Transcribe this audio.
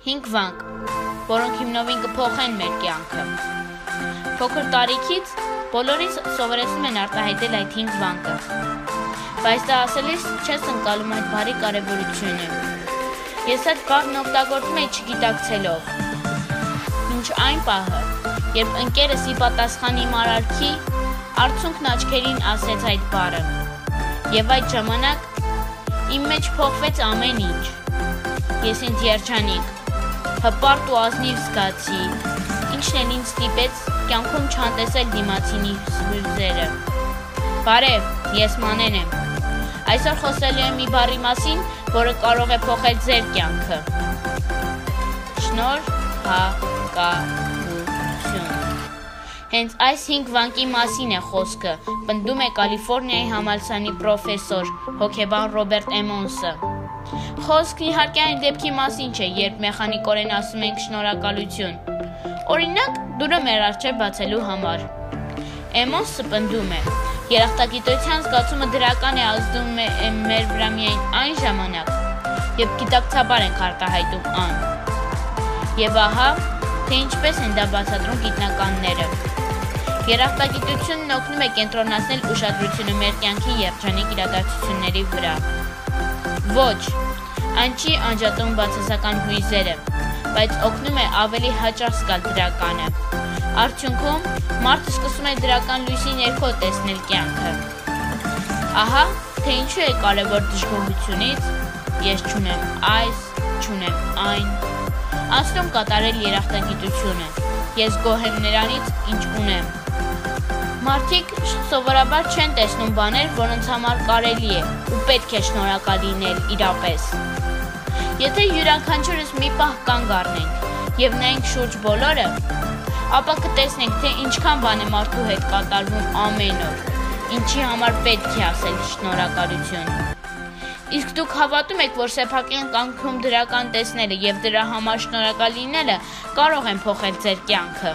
5 վանք, որոնք հիմնովին կփոխեն մեր կյանքը։ Փոքր տարիքից բոլորին սովորեցնում են արտահայտել այդ 5 վանկը։ Բայց դա ասելիս չես ընկալում այդ բարի կարևորությունը։ Ես այդ բառն օգտագործում եի չգիտակցելով։ Մինչ այն պահը, երբ ընկերս ի պատասխան իմ արարքի արցունքն աչքերին ասեց այդ բառը։ Եվ այդ ժամանակ իմ մեջ փոխվեց ամեն ինչ։ Ես ինձ երջանիկ, հպարտ ու ազնիվ զգացի, ինչն էլ ինձ ստիպեց կյանքում չանտեսել դիմացինի հույզերը։ Բարև, ես Մանեն եմ։ Այսօր խոսելու եմ մի բառի մասին, որը կարող է փոխել ձեր կյանքը։ Շնոր հա կա Հենց այս 5 վանկի մասին է խոսքը, պնդում է Կալիֆոռնիայի համալսարանի պրոֆեսոր, հոկեբան Ռոբերտ Էմոնսը։ Խոսքն իհարկե այն դեպքի մասին չէ, երբ մեխանիկորեն ասում ենք շնորհակալություն։ Օրինակ, դուրը մեր առջև բացելու համար։ Էմոնսը պնդում է. Երախտագիտության զգացումը դրական է ազդում է մեր վրա միայն այն ժամանակ, երբ գիտակցաբար ենք արտահայտում ան։ Եվ ահա, թե ինչպես են դա բացատրում գիտնականները։ Երախտագիտությունն օգնում է կենտրոնացնել ուշադրությունը մեր կյանքի երջանիկ իրադարձությունների վրա։ Ոչ, Այն չի անջատում բացասական հույզերը, բայց օգնում է ավելի հաճախ զգալ դրականը։ Արդյունքում մարդը սկսում է դրական լույսի ներքո տեսնել կյանքը։ Ահա, թե ինչու է կարևոր դժգոհությունից ես ճունեմ այս, ճունեմ այն։ Աստում կատարել երախտագիտությունը։ Ես գոհ եմ նրանից, ինչ ունեմ։ Մարդիկ սովորաբար չեն տեսնում բաներ, որոնց համար կարելի է ու պետք է շնորհակալ լինել իրապես։ Եթե յուրաքանչյուրս մի պահ կանգ առնենք եւ նայենք շուրջ բոլորը, ապա կտեսնենք, թե ինչքան բան է մարդու հետ կատարվում ամեն օր, ինչի համար պետք է ասել շնորհակալություն։ Իսկ դուք հավատում եք, որ սեփական կյանքում դրական տեսնելը եւ դրա համար շնորհակալ լինելը կարող են փոխել ձեր կյանքը։